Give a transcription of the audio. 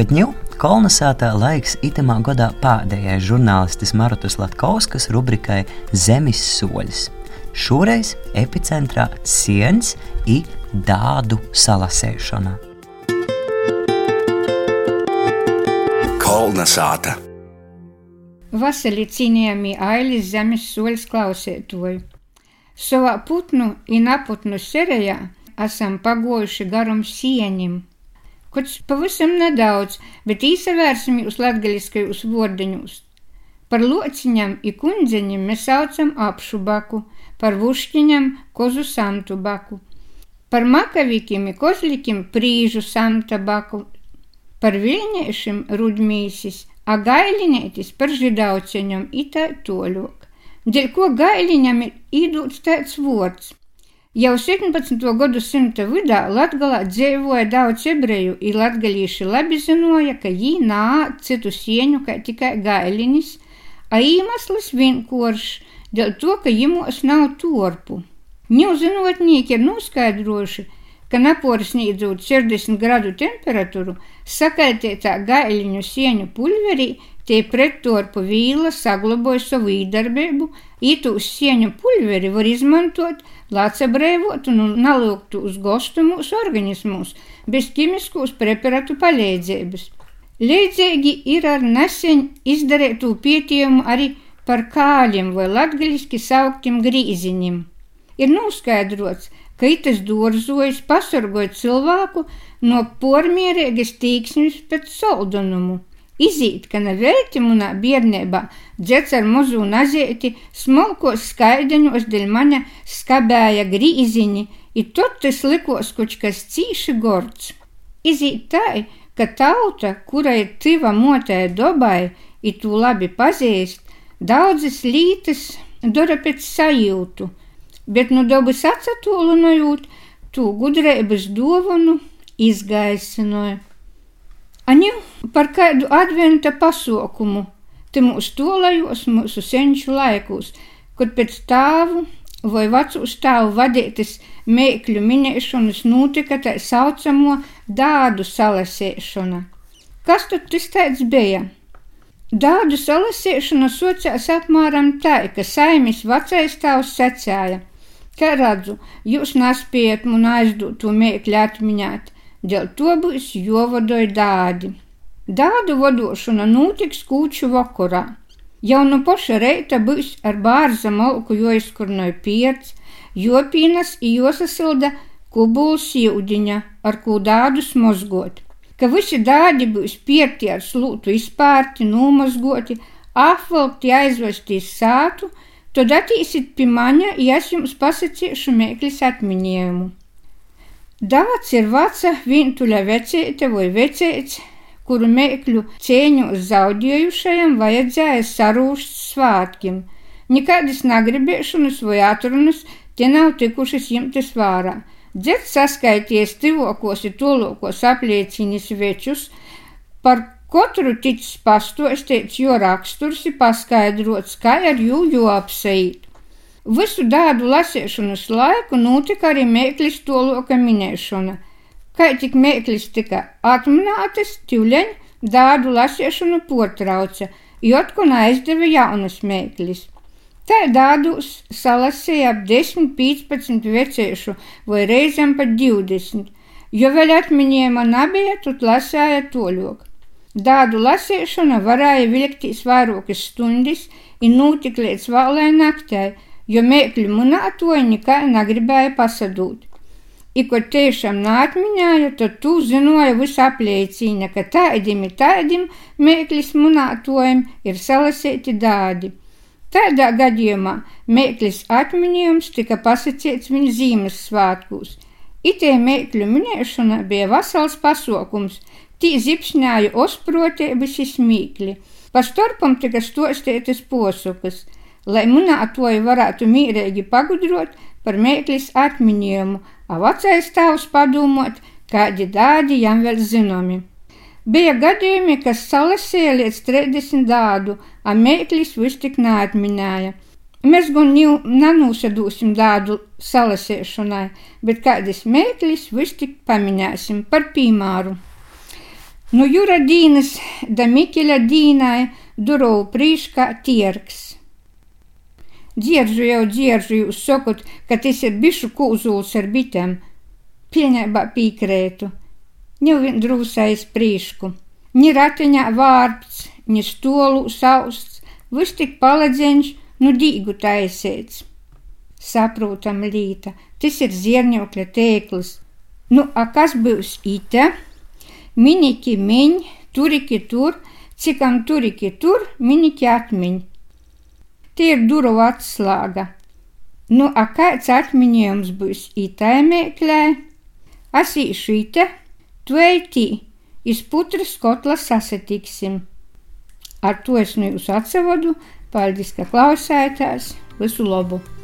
Bet ņū kolonizētā laiks itamā godā pēdējai žurnālistis Marutas Latkauskas rubrikai Zemes soļas. Šoreiz epicentrā ciens i dādu salasēšana. Kolnasāta. Vasarī cienījami ailis zemes soļas klausētoju. Savā putnu un aputnu serejā esam pagojuši garam sienim. Kaut pavisam nedaudz, bet īsavērsim jūs latgaliskajos vordiņos. Par lociņam i kundzeņiem mēs saucam apšu baku, par vušķiņam kozu samtu baku, par makavikiem i kozlikiem prīžu samta baku, par viļņiešiem rudmīsis, a gailinētis par židauceņam itā toļok. Dēļ ko gailiņam ir īdūts tāds vārds. Jau 17. gadu simta vidā Latgalā dzīvoja daudz ebreju, i latgalīši labi zinoja, ka jī nā citu sieņu kā tikai gailinis, a īmaslis vienkāršs, dēļ to, ka jimos nav torpu. Ņūzinotnieki ir noskaidrojuši, ka naporsnīdzot 60 gradu temperatūru, sakaitētā gaļiņu sieņu pulverī, tie prettorpu vīla saglaboja savu īdarbību, ītūs sieņu pulveri var izmantot, lai atsabrēvotu un nalūgtu uz gostu mūsu organismus, bez ķimiskos preparatu palīdzības. Līdzīgi ir ar nesen izdarītu pētījumu arī par kāļiem vai latgaļiski sauktiem grīziņiem. Ir noskaidrots, ka itas dārzojas pasargoja cilvēku no pormierīgas tīksmes pēc soldunumu. Izīt, ka nevelti munā bērnībā dzets ar muzu nazieti, smolkos skaideņos dēļ maņa skabēja grīziņi, i tot tas likos koč kas cīši gords. Izīt tā, ka tauta, kura ir tiva motē dobai, i tu labi pazīst, daudzas lītas dara pēc sajūtu, bet nu dabas atsatūlinojot, tū gudrības dovanu izgaisinoja. Aņu par kādu adventa pasaukumu, te mūsu tolajos, mūsu senču laikos, kad pēc tāvu vai vecu stāvu vadītas mēkļu minēšanas notika tā saucamo dādu salasēšana. Kas tad tas tāds bija? Dādu salasēšana sociās apmēram tā, ka saimis vecais tēvs secēja – Kā redzu, jūs nespējat man aizdot to mēkļu atmiņāt, dēļ to būs jovadoj dādi. Dādu vadošana notiks kūču vakarā. Jau no paša reita būs ar bārza malku joizkurnoja pierts, jopīnas josasilda kubuls jūdiņa, ar ko dādus mozgot. Ka visi dādi būs pierti ar slūtu izpārti, nomazgoti, apvalkti aizvestīs sātu, Tad attīsit pie maņa, ja es jums pasakīšu mēklis atminējumu. Dāts ir veca vientuļa vecēte vai vecēts, kuru mēkļu cieņu zaudējušajam vajadzēja sarūšt svātkiem. Nekādas nagribēšanas vai atrunas te nav tikušas jumtas vārā. Dzets saskaities tivokos ir tolokos apliecinis večus, par Katru ticis pastāstīts, jo raksturs ir paskaidrots, kā ar jū joapseit. Visu dādu lasīšanas laiku notika arī mēklis toloka minēšana. Kā tik mēklis tika atminētas, tīvleņ dādu lasīšanu potrauca, jo atkal aizdeva jaunas mēklis. Tā dādus salasīja ap 10-15 veciešu vai reizēm pat 20, jo vēl atminējuma nebija, tad lasēja toļok. Dādu lasīšana varēja vilktīs vairākas stundas un notika līdz vēlai naktī, jo mēkļu munātoji nekā negribēja pasadūt. I, ko tiešām nātmiņāja, tad tu zināja visu apliecīna, ka tādim ir tādim mēklis munātojiem ir salasīti dādi. Tādā gadījumā mēklis atminējums tika pasakīts viņa zīmes svētkos. Itē mēkļu minēšana bija vesels pasākums, Tī zipšņāja osprotēbas izmīkli. Pa starpam tika stostētas posukas, lai munātoji varētu mīrēgi pagudrot par mēklis atminējumu, a vecais tēvs padomot, kādi dādi jam vēl zinomi. Bija gadījumi, kas salasīja līdz 30 dādu, a mēklis vis tik neatminēja. Mēs gan jau nenūsadūsim dādu salasīšanai, bet kādas mēklis vis tik paminēsim par pīmāru. Nu jūra dīnas da Mikeļa dīnai durovu prīškā tierks. Dzieržu jau dzieržu jūs sakot, ka tas ir bišu kūzuls ar bitēm. Pieņēmā pīkrētu. Ņuvien drūsais prīšku. Ni ratiņā vārps, ni stolu sausts, viss tik paledzeņš, nu dīgu taisēts. Saprotam līta, tas ir zierņokļa tēklis. Nu, a kas būs ite? Miniki miņ, turiki tur, cikam turiki tur, miniki atmiņ. Tie ir duru atslāga. Nu, a kāds atmiņojums būs itaimēklē? Asīšu ite, tu eitī, iz putras kotla sasatiksim. Ar to es nu jūs atsavadu, paldies, ka klausētās, visu labu!